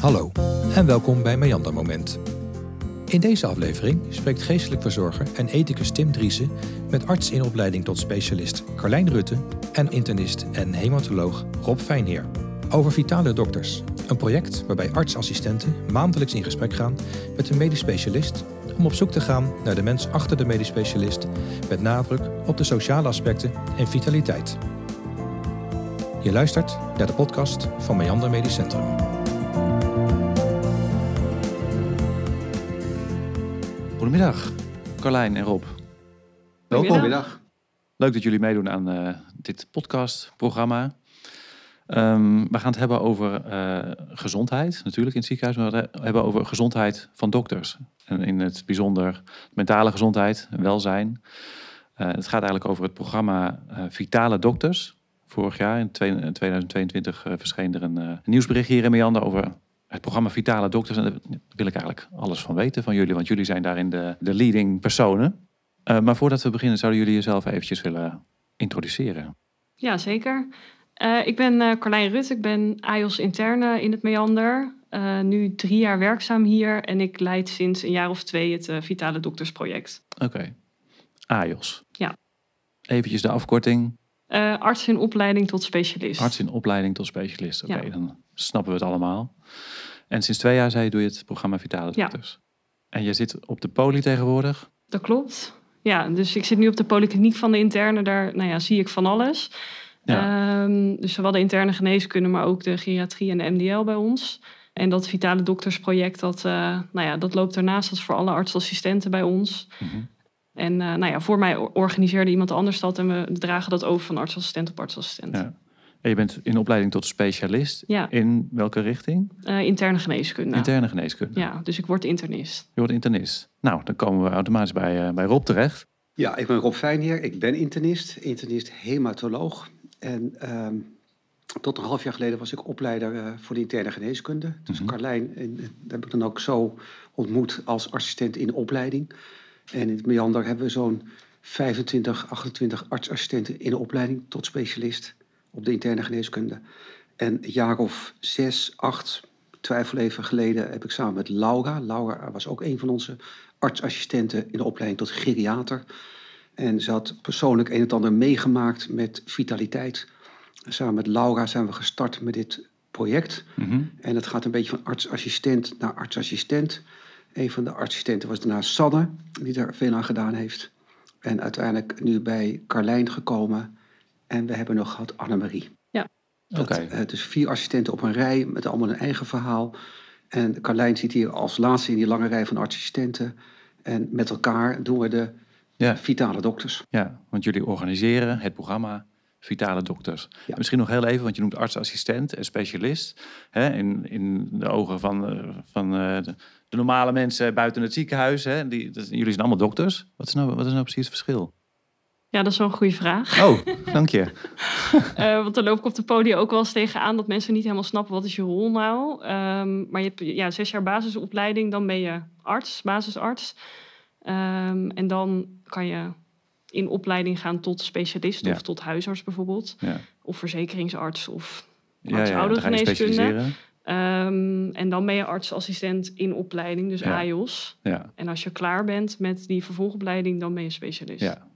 Hallo en welkom bij Meander Moment. In deze aflevering spreekt geestelijk verzorger en ethicus Tim Driessen met arts in opleiding tot specialist Carlijn Rutte en internist en hematoloog Rob Fijnheer over Vitale Dokters. Een project waarbij artsassistenten maandelijks in gesprek gaan met een medisch specialist om op zoek te gaan naar de mens achter de medisch specialist met nadruk op de sociale aspecten en vitaliteit. Je luistert naar de podcast van Meander Medisch Centrum. Goedemiddag, Carlijn en Rob. Welkom. Goedemiddag. Leuk dat jullie meedoen aan uh, dit podcastprogramma. Um, we gaan het hebben over uh, gezondheid, natuurlijk in het ziekenhuis. Maar we het hebben over gezondheid van dokters. En in het bijzonder mentale gezondheid, welzijn. Uh, het gaat eigenlijk over het programma Vitale Dokters. Vorig jaar, in 2022, verscheen er een, een nieuwsbericht hier in Meander over het programma Vitale Dokters. En daar wil ik eigenlijk alles van weten van jullie, want jullie zijn daarin de, de leading personen. Uh, maar voordat we beginnen, zouden jullie jezelf eventjes willen introduceren? Ja, zeker. Uh, ik ben uh, Carlijn Rut, ik ben AIOS interne in het Meander. nu drie jaar werkzaam hier en ik leid sinds een jaar of twee het Vitale Doktersproject. Oké, okay. AIOS. Ja. Eventjes de afkorting. Arts in opleiding tot specialist. Arts in opleiding tot specialist, oké, okay, ja. dan snappen we het allemaal. En sinds twee jaar, zei je, doe je het programma Vitale Dokters. Ja. En je zit op de poli tegenwoordig? Dat klopt. Ja, dus ik zit nu op de polykliniek van de interne. Daar nou ja, zie ik van alles. Ja. Um, dus zowel de interne geneeskunde, maar ook de geriatrie en de MDL bij ons. En dat Vitale Doktersproject, dat, uh, nou ja, dat loopt daarnaast als voor alle artsassistenten bij ons. Mm -hmm. En uh, nou ja, voor mij organiseerde iemand anders dat en we dragen dat over van artsassistent op artsassistent. Ja. En je bent in opleiding tot specialist. Ja. In welke richting? Uh, interne geneeskunde. Interne geneeskunde. Ja, dus ik word internist. Je wordt internist. Nou, dan komen we automatisch bij, uh, bij Rob terecht. Ja, ik ben Rob Fijnheer. Ik ben internist. Internist hematoloog. En um, tot een half jaar geleden was ik opleider uh, voor de interne geneeskunde. Dus mm -hmm. Carlijn, en, dat heb ik dan ook zo ontmoet als assistent in de opleiding. En in het Meander hebben we zo'n 25, 28 artsassistenten in de opleiding tot specialist op de interne geneeskunde. En een jaar of zes, acht, twijfel even geleden, heb ik samen met Laura. Laura was ook een van onze artsassistenten in de opleiding tot geriater. En ze had persoonlijk een en ander meegemaakt met vitaliteit. Samen met Laura zijn we gestart met dit project. Mm -hmm. En het gaat een beetje van artsassistent naar artsassistent. Een van de assistenten was daarna Sanne, die daar veel aan gedaan heeft. En uiteindelijk nu bij Carlijn gekomen. En we hebben nog gehad Annemarie. Ja. Oké. Okay. Uh, dus vier assistenten op een rij met allemaal een eigen verhaal. En Carlijn zit hier als laatste in die lange rij van assistenten. En met elkaar doen we de ja. vitale dokters. Ja, want jullie organiseren het programma Vitale Dokters. Ja. Misschien nog heel even, want je noemt artsassistent en specialist. Hè, in, in de ogen van, van uh, de, de, normale mensen buiten het ziekenhuis. Hè, die, dat, jullie zijn allemaal dokters. Wat is, nou, wat is nou precies het verschil? Ja, dat is wel een goede vraag. Oh, dank je. uh, want dan loop ik op de podium ook wel eens tegenaan dat mensen niet helemaal snappen wat is je rol nou. Um, maar je hebt ja, zes jaar basisopleiding, dan ben je arts, basisarts. Um, en dan kan je in opleiding gaan tot specialist ja. of tot huisarts bijvoorbeeld. Ja. Of verzekeringsarts of arts-oudergeneeskunde. Ja, um, en dan ben je artsassistent in opleiding, dus AIOS. Ja. En als je klaar bent met die vervolgopleiding, dan ben je specialist. Ja,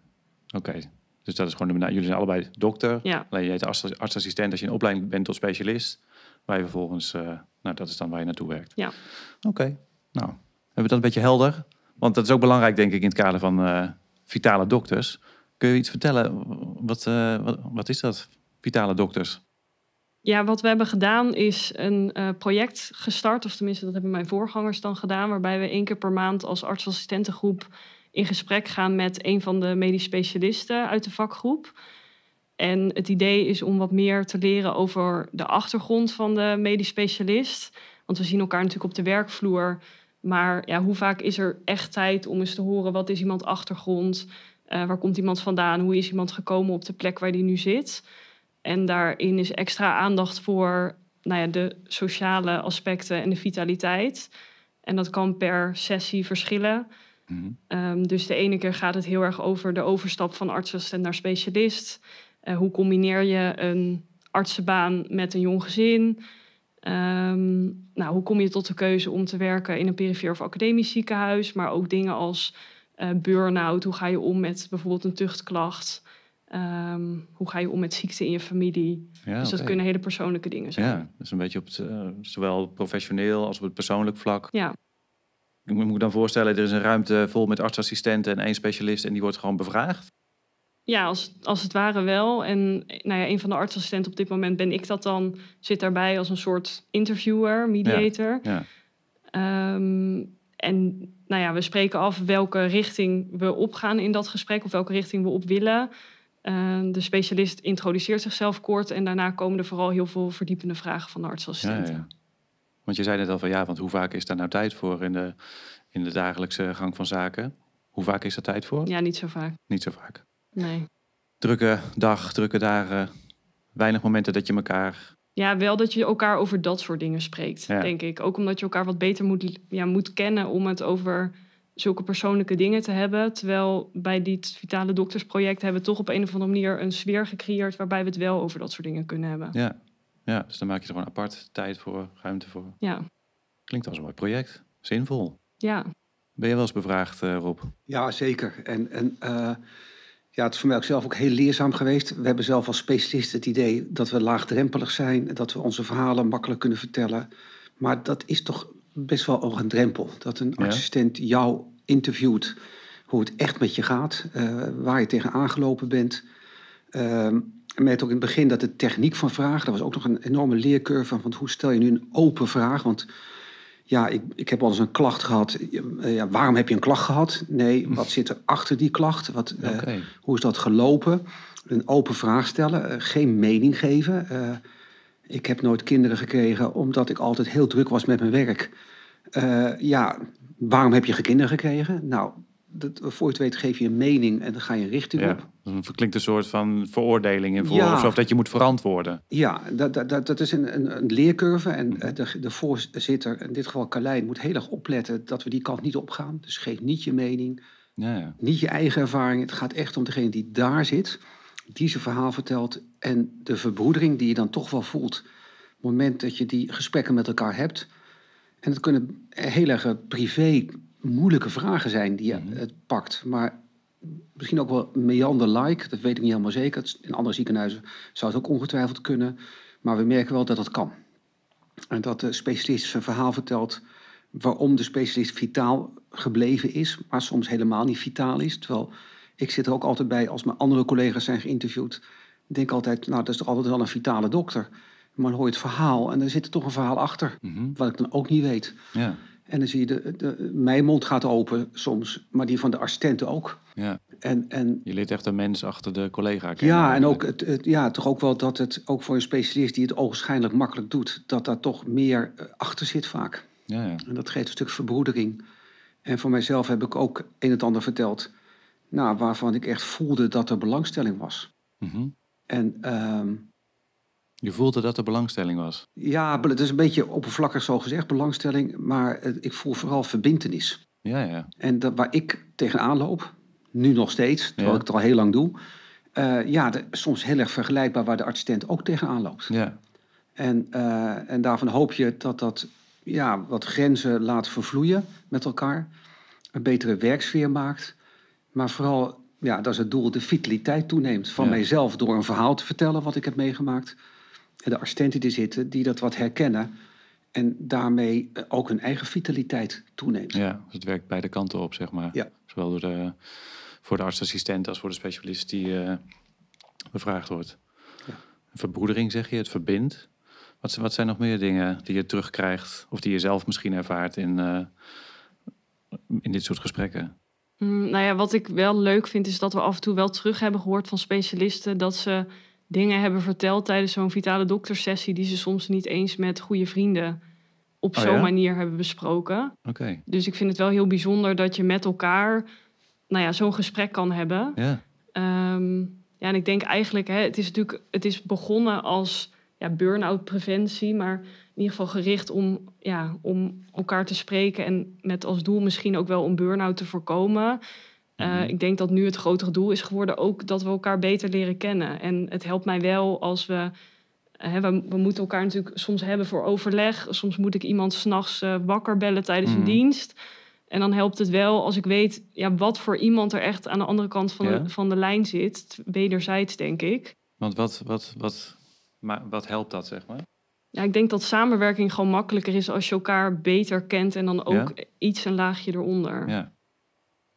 oké. Okay. Dus dat is gewoon de Jullie zijn allebei dokter. Ja. Alleen je heet artsassistent als je in opleiding bent tot specialist. Waar je vervolgens, uh, nou dat is dan waar je naartoe werkt. Ja. Oké, okay. nou, hebben we dat een beetje helder? Want dat is ook belangrijk, denk ik, in het kader van uh, vitale dokters. Kun je iets vertellen? Wat, uh, wat, wat, is dat, vitale dokters? Ja, wat we hebben gedaan is een uh, project gestart. Of tenminste, dat hebben mijn voorgangers dan gedaan. Waarbij we één keer per maand als artsassistentengroep in gesprek gaan met een van de medisch specialisten uit de vakgroep. En het idee is om wat meer te leren over de achtergrond van de medisch specialist. Want we zien elkaar natuurlijk op de werkvloer. Maar ja, hoe vaak is er echt tijd om eens te horen wat is iemand achtergrond? Uh, waar komt iemand vandaan? Hoe is iemand gekomen op de plek waar die nu zit? En daarin is extra aandacht voor nou ja, de sociale aspecten en de vitaliteit. En dat kan per sessie verschillen. Mm-hmm. Um, dus de ene keer gaat het heel erg over de overstap van artsassistent naar specialist. Uh, hoe combineer je een artsenbaan met een jong gezin. Ehm, nou, hoe kom je tot de keuze om te werken in een perifeer of academisch ziekenhuis? Maar ook dingen als uh, burn-out. Hoe ga je om met bijvoorbeeld een tuchtklacht? Ehm, hoe ga je om met ziekte in je familie? Ja, dus dat kunnen hele persoonlijke dingen zijn. Ja, dus een beetje op het, uh, zowel professioneel als op het persoonlijk vlak. Ja. Ik moet me dan voorstellen, er is een ruimte vol met artsassistenten en één specialist en die wordt gewoon bevraagd? Ja, als, als het ware wel. En nou ja, een van de artsassistenten op dit moment ben ik dat dan. Zit daarbij als een soort interviewer, mediator. Ja, ehm, en nou ja, we spreken af welke richting we opgaan in dat gesprek. Of welke richting we op willen. Ehm, de specialist introduceert zichzelf kort. En daarna komen er vooral heel veel verdiepende vragen van de artsassistenten. Ja, want je zei net al van ja, want hoe vaak is daar nou tijd voor in de, in de dagelijkse gang van zaken? Hoe vaak is er tijd voor? Ja, niet zo vaak. Niet zo vaak. Nee. Drukke dag, drukke dagen, weinig momenten dat je elkaar. Ja, wel dat je elkaar over dat soort dingen spreekt, denk ik. Ook omdat je elkaar wat beter moet, ja, moet kennen om het over zulke persoonlijke dingen te hebben. Terwijl bij dit Vitale Doktersproject hebben we toch op een of andere manier een sfeer gecreëerd waarbij we het wel over dat soort dingen kunnen hebben. Ja, ja dus dan maak je er gewoon apart tijd voor, ruimte voor. Ja. Klinkt als een mooi project. Zinvol. Ja. Ben je wel eens bevraagd, uh, Rob? Ja, zeker. En, en uh, ja, het is voor mij ook zelf ook heel leerzaam geweest. We hebben zelf als specialist het idee dat we laagdrempelig zijn, dat we onze verhalen makkelijk kunnen vertellen. Maar dat is toch best wel een drempel. Dat een assistent jou interviewt hoe het echt met je gaat, uh, waar je tegen aangelopen bent. Uh, met ook in het begin dat de techniek van vragen, dat was ook nog een enorme leercurve van hoe stel je nu een open vraag. Want ja, ik, ik heb al eens een klacht gehad. Ja, waarom heb je een klacht gehad? Nee, wat zit er achter die klacht? Wat, uh, hoe is dat gelopen? Een open vraag stellen, uh, geen mening geven. Uh, ik heb nooit kinderen gekregen omdat ik altijd heel druk was met mijn werk. ja, waarom heb je geen kinderen gekregen? Nou, dat, voor je het weet geef je een mening en dan ga je richting ja, op. Dan klinkt een soort van veroordeling in voor, ja. of dat je moet verantwoorden. Ja, dat, dat, dat is een, een, een leercurve. En eh, de, de voorzitter, in dit geval Carlijn, moet heel erg opletten dat we die kant niet opgaan. Dus geef niet je mening, ja, ja. niet je eigen ervaring. Het gaat echt om degene die daar zit, die zijn verhaal vertelt. En de verbroedering die je dan toch wel voelt. Op het moment dat je die gesprekken met elkaar hebt. En het kunnen heel erg privé moeilijke vragen zijn die je mhm. het pakt. Maar misschien ook wel meander-like, dat weet ik niet helemaal zeker. In andere ziekenhuizen zou het ook ongetwijfeld kunnen. Maar we merken wel dat dat kan. En dat de specialist zijn verhaal vertelt waarom de specialist vitaal gebleven is, maar soms helemaal niet vitaal is. Terwijl ik zit er ook altijd bij, als mijn andere collega's zijn geïnterviewd, denk altijd, nou, dat is toch altijd wel een vitale dokter. Maar dan hoor je het verhaal en er zit er toch een verhaal achter, mhm. wat ik dan ook niet weet. Ja. En dan zie je, de, de, mijn mond gaat open soms, maar die van de assistenten ook. Ja. En, en, je leert echt een mens achter de collega kennen. Ja, en ook het, het, ja, toch ook wel dat het ook voor een specialist die het ogenschijnlijk makkelijk doet, dat daar toch meer eh, achter zit vaak. Ja, ja. En dat geeft een stuk verbroedering. En voor mijzelf heb ik ook een en ander verteld, nou, waarvan ik echt voelde dat er belangstelling was. Mm En um, je voelde dat er belangstelling was? Ja, het is een beetje oppervlakkig zo gezegd, belangstelling. Maar ik voel vooral verbindenis. Ja, ja. En dat, waar ik tegenaan loop, nu nog steeds, terwijl ik het al heel lang doe. Uh, ja, de, soms heel erg vergelijkbaar waar de assistent ook tegenaan loopt. Ja. En, uh, en daarvan hoop je dat dat ja, wat grenzen laat vervloeien met elkaar. Een betere werksfeer maakt. Maar vooral, ja, dat is het doel, de vitaliteit toeneemt. Van mijzelf door een verhaal te vertellen wat ik heb meegemaakt de assistenten die zitten, die dat wat herkennen. En daarmee eh, ook hun eigen vitaliteit toeneemt. Ja, dus het werkt beide kanten op, zeg maar. Ja. Zowel door de, voor de artsassistent als voor de specialist die uh, bevraagd wordt. Ja. Verbroedering zeg je, het verbindt. Wat, wat, zijn nog meer dingen die je terugkrijgt of die je zelf misschien ervaart in, uh, in dit soort gesprekken? Mm, nou ja, wat ik wel leuk vind is dat we af en toe wel terug hebben gehoord van specialisten dat ze dingen hebben verteld tijdens zo'n vitale doktersessie die ze soms niet eens met goede vrienden op oh zo'n manier hebben besproken. Oké. Dus ik vind het wel heel bijzonder dat je met elkaar nou ja, zo'n gesprek kan hebben. Ja. Um, ja, en ik denk eigenlijk, hè, het is natuurlijk, het is begonnen als ja, burn-out preventie, maar in ieder geval gericht om, ja, om elkaar te spreken en met als doel misschien ook wel om burn-out te voorkomen. Eh, mhm. Ik denk dat nu het grotere doel is geworden ook dat we elkaar beter leren kennen. En het helpt mij wel als we Hè, we, we moeten elkaar natuurlijk soms hebben voor overleg. Soms moet ik iemand s'nachts uh, wakker bellen tijdens Mhm. een dienst. En dan helpt het wel als ik weet ja, wat voor iemand er echt aan de andere kant van, Ja. de, van de lijn zit. Wederzijds, denk ik. Want wat, wat, wat, maar wat helpt dat, zeg maar? Ja, ik denk dat samenwerking gewoon makkelijker is als je elkaar beter kent en dan ook iets een laagje eronder. Ja,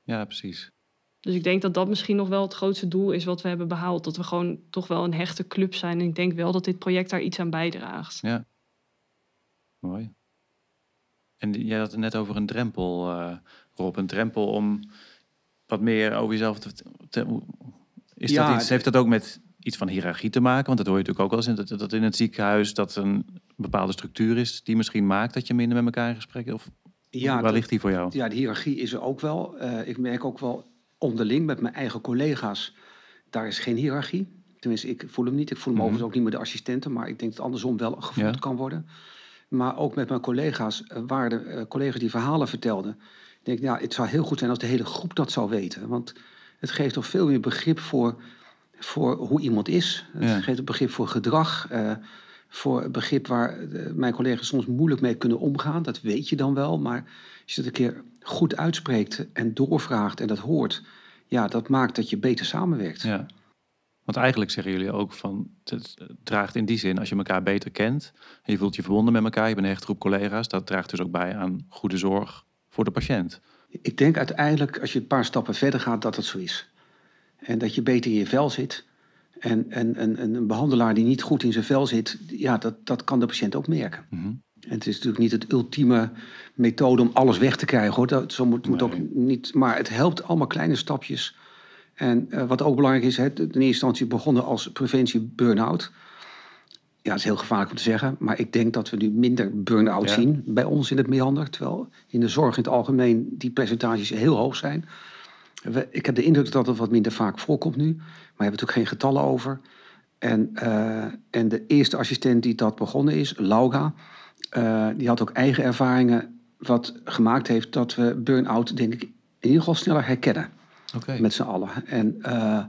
ja precies. Dus ik denk dat dat misschien nog wel het grootste doel is wat we hebben behaald. Dat we gewoon toch wel een hechte club zijn. En ik denk wel dat dit project daar iets aan bijdraagt. Mooi. En jij had het net over een drempel, eh Rob. Een drempel om wat meer over jezelf te... te is Ja, dat iets, heeft dat ook met iets van hiërarchie te maken? Want dat hoor je natuurlijk ook wel eens. in- Dat, dat in het ziekenhuis dat een bepaalde structuur is... die misschien maakt dat je minder met elkaar in gesprek... Of Ja, waar ligt die voor jou? Ja, de hiërarchie is er ook wel. Eh, ik merk ook wel onderling met mijn eigen collega's, daar is geen hiërarchie. Tenminste, ik voel hem niet. Ik voel hem Mhm. overigens ook niet met de assistenten, maar ik denk dat andersom wel gevoeld Ja. kan worden. Maar ook met mijn collega's, eh, waren er eh, collega's die verhalen vertelden. Ik denk, ja, het zou heel goed zijn als de hele groep dat zou weten. Want het geeft toch veel meer begrip voor, voor hoe iemand is. Het Ja. geeft een begrip voor gedrag. Voor een begrip waar eh, mijn collega's soms moeilijk mee kunnen omgaan. Dat weet je dan wel. Maar als je het een keer goed uitspreekt en doorvraagt en dat hoort... ja, dat maakt dat je beter samenwerkt. Ja. Want eigenlijk zeggen jullie ook van... het draagt in die zin, als je elkaar beter kent... en je voelt je verbonden met elkaar... je bent een hechte groep collega's... dat draagt dus ook bij aan goede zorg voor de patiënt. Ik denk uiteindelijk, als je een paar stappen verder gaat, dat het zo is. En dat je beter in je vel zit. En, en, en, en een behandelaar die niet goed in zijn vel zit, ja, dat, dat kan de patiënt ook merken. Mhm. En het is natuurlijk niet het ultieme methode om alles weg te krijgen, hoor. Dat, zo moet, moet ook niet. Maar het helpt allemaal kleine stapjes. En eh, wat ook belangrijk is, hè, in eerste instantie begonnen als preventie burn-out. Ja, dat is heel gevaarlijk om te zeggen, maar ik denk dat we nu minder burn-out Ja. zien bij ons in het meander. Terwijl in de zorg in het algemeen die percentages heel hoog zijn. We- ik heb de indruk dat het wat minder vaak voorkomt nu, maar we hebben natuurlijk geen getallen over. En, eh, en de eerste assistent die dat begonnen is, Laura, eh, die had ook eigen ervaringen wat gemaakt heeft dat we burn-out, denk ik, in ieder geval sneller herkennen met z'n allen. En uh,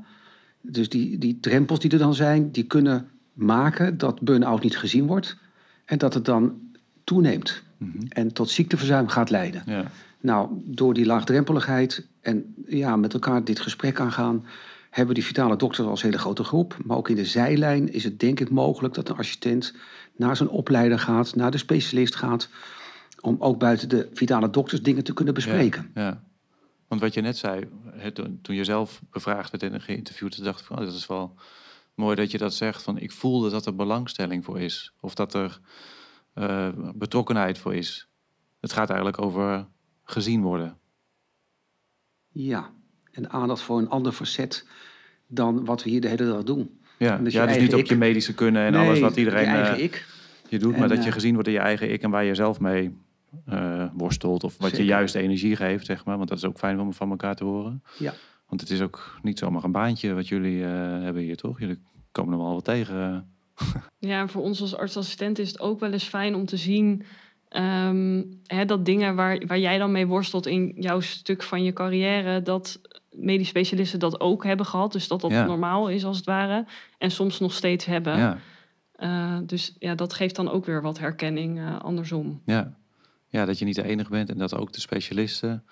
dus die, die drempels die er dan zijn, die kunnen maken dat burn-out niet gezien wordt en dat het dan toeneemt Mhm. en tot ziekteverzuim gaat leiden. Ja. Nou, door die laagdrempeligheid en ja, met elkaar dit gesprek aangaan, hebben die vitale dokters als hele grote groep. Maar ook in de zijlijn is het denk ik mogelijk dat een assistent naar zijn opleider gaat, naar de specialist gaat, om ook buiten de vitale dokters dingen te kunnen bespreken. Ja, ja. Want wat je net zei, het, toen je zelf bevraagd werd en geïnterviewd, dacht ik van, oh, dat is wel mooi dat je dat zegt. Van, ik voelde dat er belangstelling voor is. Of dat er uh, betrokkenheid voor is. Het gaat eigenlijk over gezien worden. Ja, en aandacht voor een ander facet dan wat we hier de hele dag doen. Ja, dus, ja, dus niet op ik. je medische kunnen en nee, alles wat iedereen je, eigen uh, ik. je doet, En, maar dat je uh, gezien wordt in je eigen ik en waar je zelf mee uh, worstelt. Of wat Zeker. je juist energie geeft, zeg maar. Want dat is ook fijn om van elkaar te horen. Ja. Want het is ook niet zomaar een baantje wat jullie uh, hebben hier, toch? Jullie komen er wel wat tegen. Ja, en voor ons als artsassistent is het ook wel eens fijn om te zien... Um, hè, dat dingen waar, waar jij dan mee worstelt in jouw stuk van je carrière... dat medisch specialisten dat ook hebben gehad. Dus dat dat Ja. normaal is als het ware. En soms nog steeds hebben. Ja, Uh, dus ja, dat geeft dan ook weer wat herkenning uh, andersom. ja. ja, dat je niet de enige bent en dat ook de specialisten...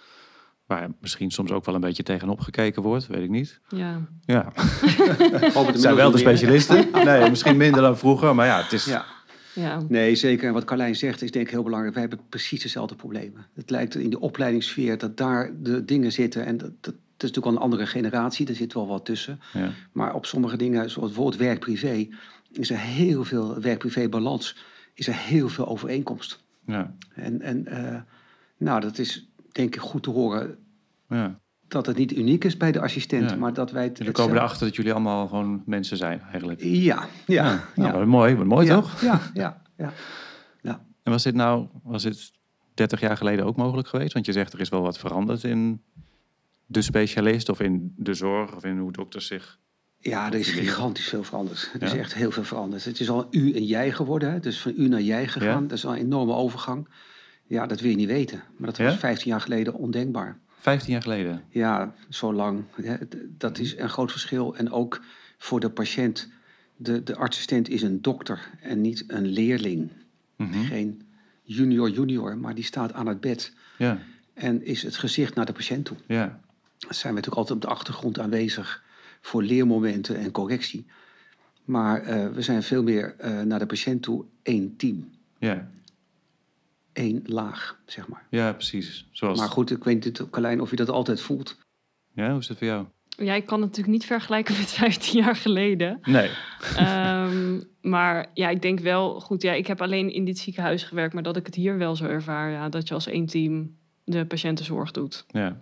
waar misschien soms ook wel een beetje tegenop gekeken wordt, weet ik niet. Ja. Ja, zijn wel de specialisten. Nee, misschien minder dan vroeger, maar ja, het is... Ja. Ja. Nee, zeker. En wat Carlijn zegt is denk ik heel belangrijk. Wij hebben precies dezelfde problemen. Het lijkt in de opleidingssfeer dat daar de dingen zitten. En dat, dat, dat is natuurlijk wel een andere generatie. Er zit wel wat tussen. Ja. Maar op sommige dingen, zoals bijvoorbeeld werk-privé... is er heel veel werk-privé-balans. Is er heel veel overeenkomst. Ja. En, en uh, nou, dat is denk ik goed te horen... Ja. Dat het niet uniek is bij de assistent, Ja. maar dat wij het... Jullie komen erachter dat jullie allemaal gewoon mensen zijn, eigenlijk. Ja, ja. ja, Nou, wat mooi, wat mooi toch? Ja, ja, ja. En was dit nou, was dit 30 jaar geleden ook mogelijk geweest? Want je zegt er is wel wat veranderd in de specialist of in de zorg of in hoe dokters zich. Ja, er is gigantisch veel veranderd. Er is echt heel veel veranderd. Het is al u en jij geworden. Hè? Dus van u naar jij gegaan. Dat is al een enorme overgang. Ja, dat wil je niet weten. Maar dat was Ja? 15 jaar geleden ondenkbaar. 15 jaar geleden. Ja, zo lang. Dat is een groot verschil. En ook voor de patiënt De, de assistent is een dokter en niet een leerling. Mhm. Geen junior junior, maar die staat aan het bed Ja, en is het gezicht naar de patiënt toe. ja, zijn we natuurlijk altijd op de achtergrond aanwezig voor leermomenten en correctie. Maar eh, we zijn veel meer eh, naar de patiënt toe één team, ja. Één laag, zeg maar. Ja, precies. Zoals... Maar goed, ik weet niet, Carlijn, of je dat altijd voelt. Ja, hoe is het voor jou? Ja, ik kan het natuurlijk niet vergelijken met 15 jaar geleden. Nee. Ehm, maar ja, ik denk wel, goed, ja, ik heb alleen in dit ziekenhuis gewerkt, maar dat ik het hier wel zo ervaar, ja, dat je als één team de patiëntenzorg doet. Ja,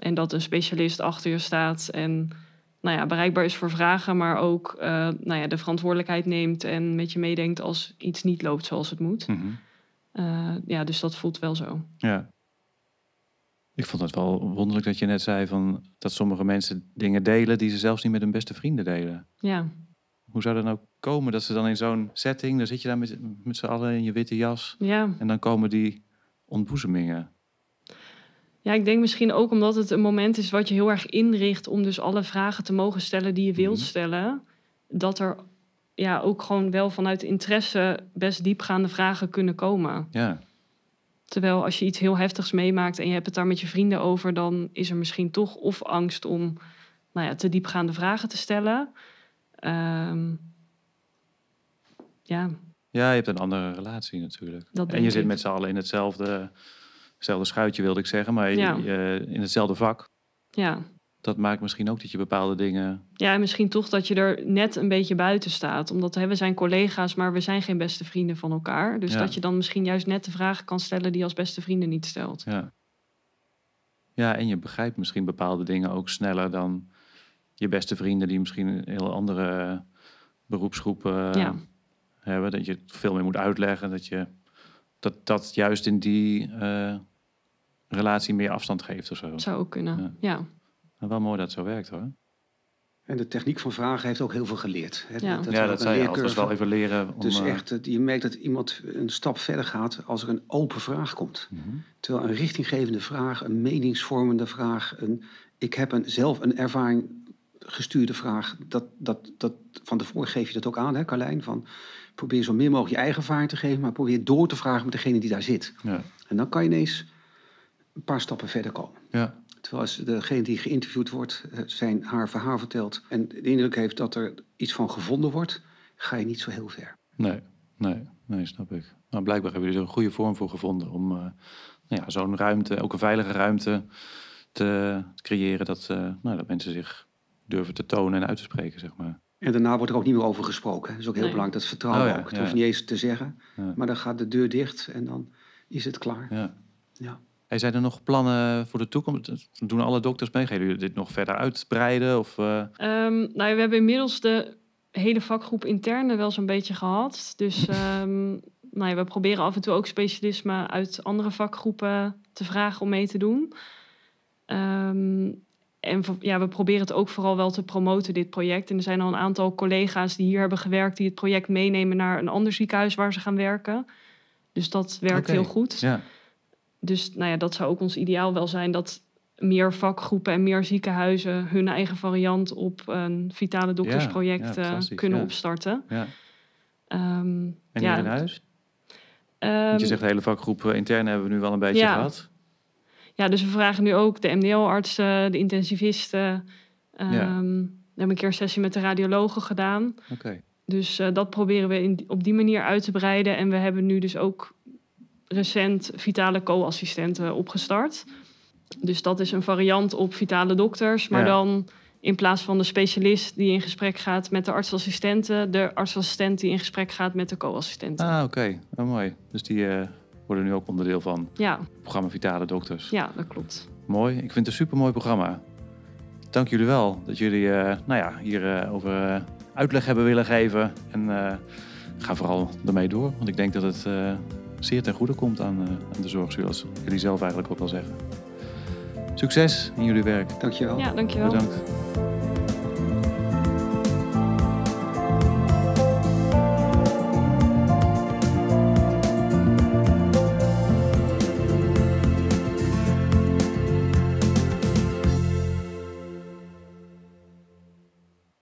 En dat een specialist achter je staat en nou ja, bereikbaar is voor vragen, maar ook eh, nou ja, de verantwoordelijkheid neemt en met je meedenkt als iets niet loopt zoals het moet. mhm. Eh, ja, dus dat voelt wel zo. ja. Ik vond het wel wonderlijk dat je net zei van dat sommige mensen dingen delen die ze zelfs niet met hun beste vrienden delen. Ja, Hoe zou dat nou komen dat ze dan in zo'n setting, dan zit je daar met, met z'n allen in je witte jas ja. en dan komen die ontboezemingen. Ja, ik denk misschien ook omdat het een moment is wat je heel erg inricht om dus alle vragen te mogen stellen die je wilt Mhm. stellen. Dat er ja, ook gewoon wel vanuit interesse best diepgaande vragen kunnen komen. Ja, Terwijl als je iets heel heftigs meemaakt en je hebt het daar met je vrienden over, dan is er misschien toch of angst om nou ja, te diepgaande vragen te stellen. Ehm, ja, ja je hebt een andere relatie natuurlijk. En je zit ik. met z'n allen in hetzelfde, hetzelfde schuitje wilde ik zeggen, maar Ja. je- in hetzelfde vak. ja. Dat maakt misschien ook dat je bepaalde dingen... Ja, en misschien toch dat je er net een beetje buiten staat. Omdat hè, we zijn collega's, maar we zijn geen beste vrienden van elkaar. Dus Ja. dat je dan misschien juist net de vragen kan stellen die je als beste vrienden niet stelt. Ja. ja, en je begrijpt misschien bepaalde dingen ook sneller dan je beste vrienden die misschien een heel andere beroepsgroepen Ja. hebben. Dat je veel meer moet uitleggen. Dat je dat, dat juist in die eh, relatie meer afstand geeft of zo. Dat zou ook kunnen. Ja. Ja, Maar wel mooi dat het zo werkt hoor. En de techniek van vragen heeft ook heel veel geleerd. Hè? Ja. dat een zei je wel even leren om... Dus eh, echt, je merkt dat iemand een stap verder gaat als er een open vraag komt. mhm. Terwijl een richtinggevende vraag, een meningsvormende vraag, een, ik heb een, zelf een ervaring gestuurde vraag, dat, dat, dat, van tevoren geef je dat ook aan, hè, Carlijn? Van, probeer zo min mogelijk je eigen ervaring te geven, maar probeer door te vragen met degene die daar zit. ja. En dan kan je ineens een paar stappen verder komen. Ja. Terwijl als degene die geïnterviewd wordt eh, zijn haar verhaal vertelt en de indruk heeft dat er iets van gevonden wordt, ga je niet zo heel ver. Nee, nee, nee, snap ik. Maar blijkbaar hebben jullie er een goede vorm voor gevonden om eh, nou ja, zo'n ruimte, ook een veilige ruimte, te creëren dat, eh, nou, dat mensen zich durven te tonen en uit te spreken, zeg maar. En daarna wordt er ook niet meer over gesproken. Dat is ook heel Nee. belangrijk, dat vertrouwen Oh ja, ook. Dat ja. hoef je niet eens te zeggen, Ja. maar dan gaat de deur dicht en dan is het klaar. Ja. Hey, zijn er nog plannen voor de toekomst? Doen alle dokters mee? Gaan jullie dit nog verder uitbreiden? Of, eh, Ehm, nou, we hebben inmiddels de hele vakgroep interne wel zo'n beetje gehad. Dus ehm, nou ja, we proberen af en toe ook specialismen uit andere vakgroepen te vragen om mee te doen. Ehm, en ja, we proberen het ook vooral wel te promoten, dit project. En er zijn al een aantal collega's die hier hebben gewerkt, die het project meenemen naar een ander ziekenhuis waar ze gaan werken. Dus dat werkt heel goed. ja. Dus nou ja, dat zou ook ons ideaal wel zijn dat meer vakgroepen en meer ziekenhuizen hun eigen variant op een vitale doktersproject ja, eh, kunnen ja. opstarten. ja. Ehm, En ja, hier in huis? ehm, Want je zegt de hele vakgroep eh, interne hebben we nu wel een beetje gehad. ja, dus we vragen nu ook de MDL-artsen, de intensivisten. Ehm, Ja. We hebben een keer een sessie met de radiologen gedaan. Oké. Dus eh, dat proberen we in, op die manier uit te breiden. En we hebben nu dus ook recent vitale co-assistenten opgestart. Dus dat is een variant op vitale dokters. Maar Ja. dan in plaats van de specialist die in gesprek gaat met de artsassistenten... de artsassistent die in gesprek gaat met de co-assistenten. Ah, oké. Oh, mooi. Dus die eh, worden nu ook onderdeel van Ja, het programma Vitale Dokters. ja, dat klopt. Mooi. Ik vind het een supermooi programma. Dank jullie wel dat jullie eh, nou ja, hier eh, over uitleg hebben willen geven. En ga vooral ermee door. Want ik denk dat het zeer ten goede komt aan, eh, aan de zorg, zoals jullie zelf eigenlijk ook al zeggen. Succes in jullie werk. Dankjewel. Ja, dankjewel. Bedankt.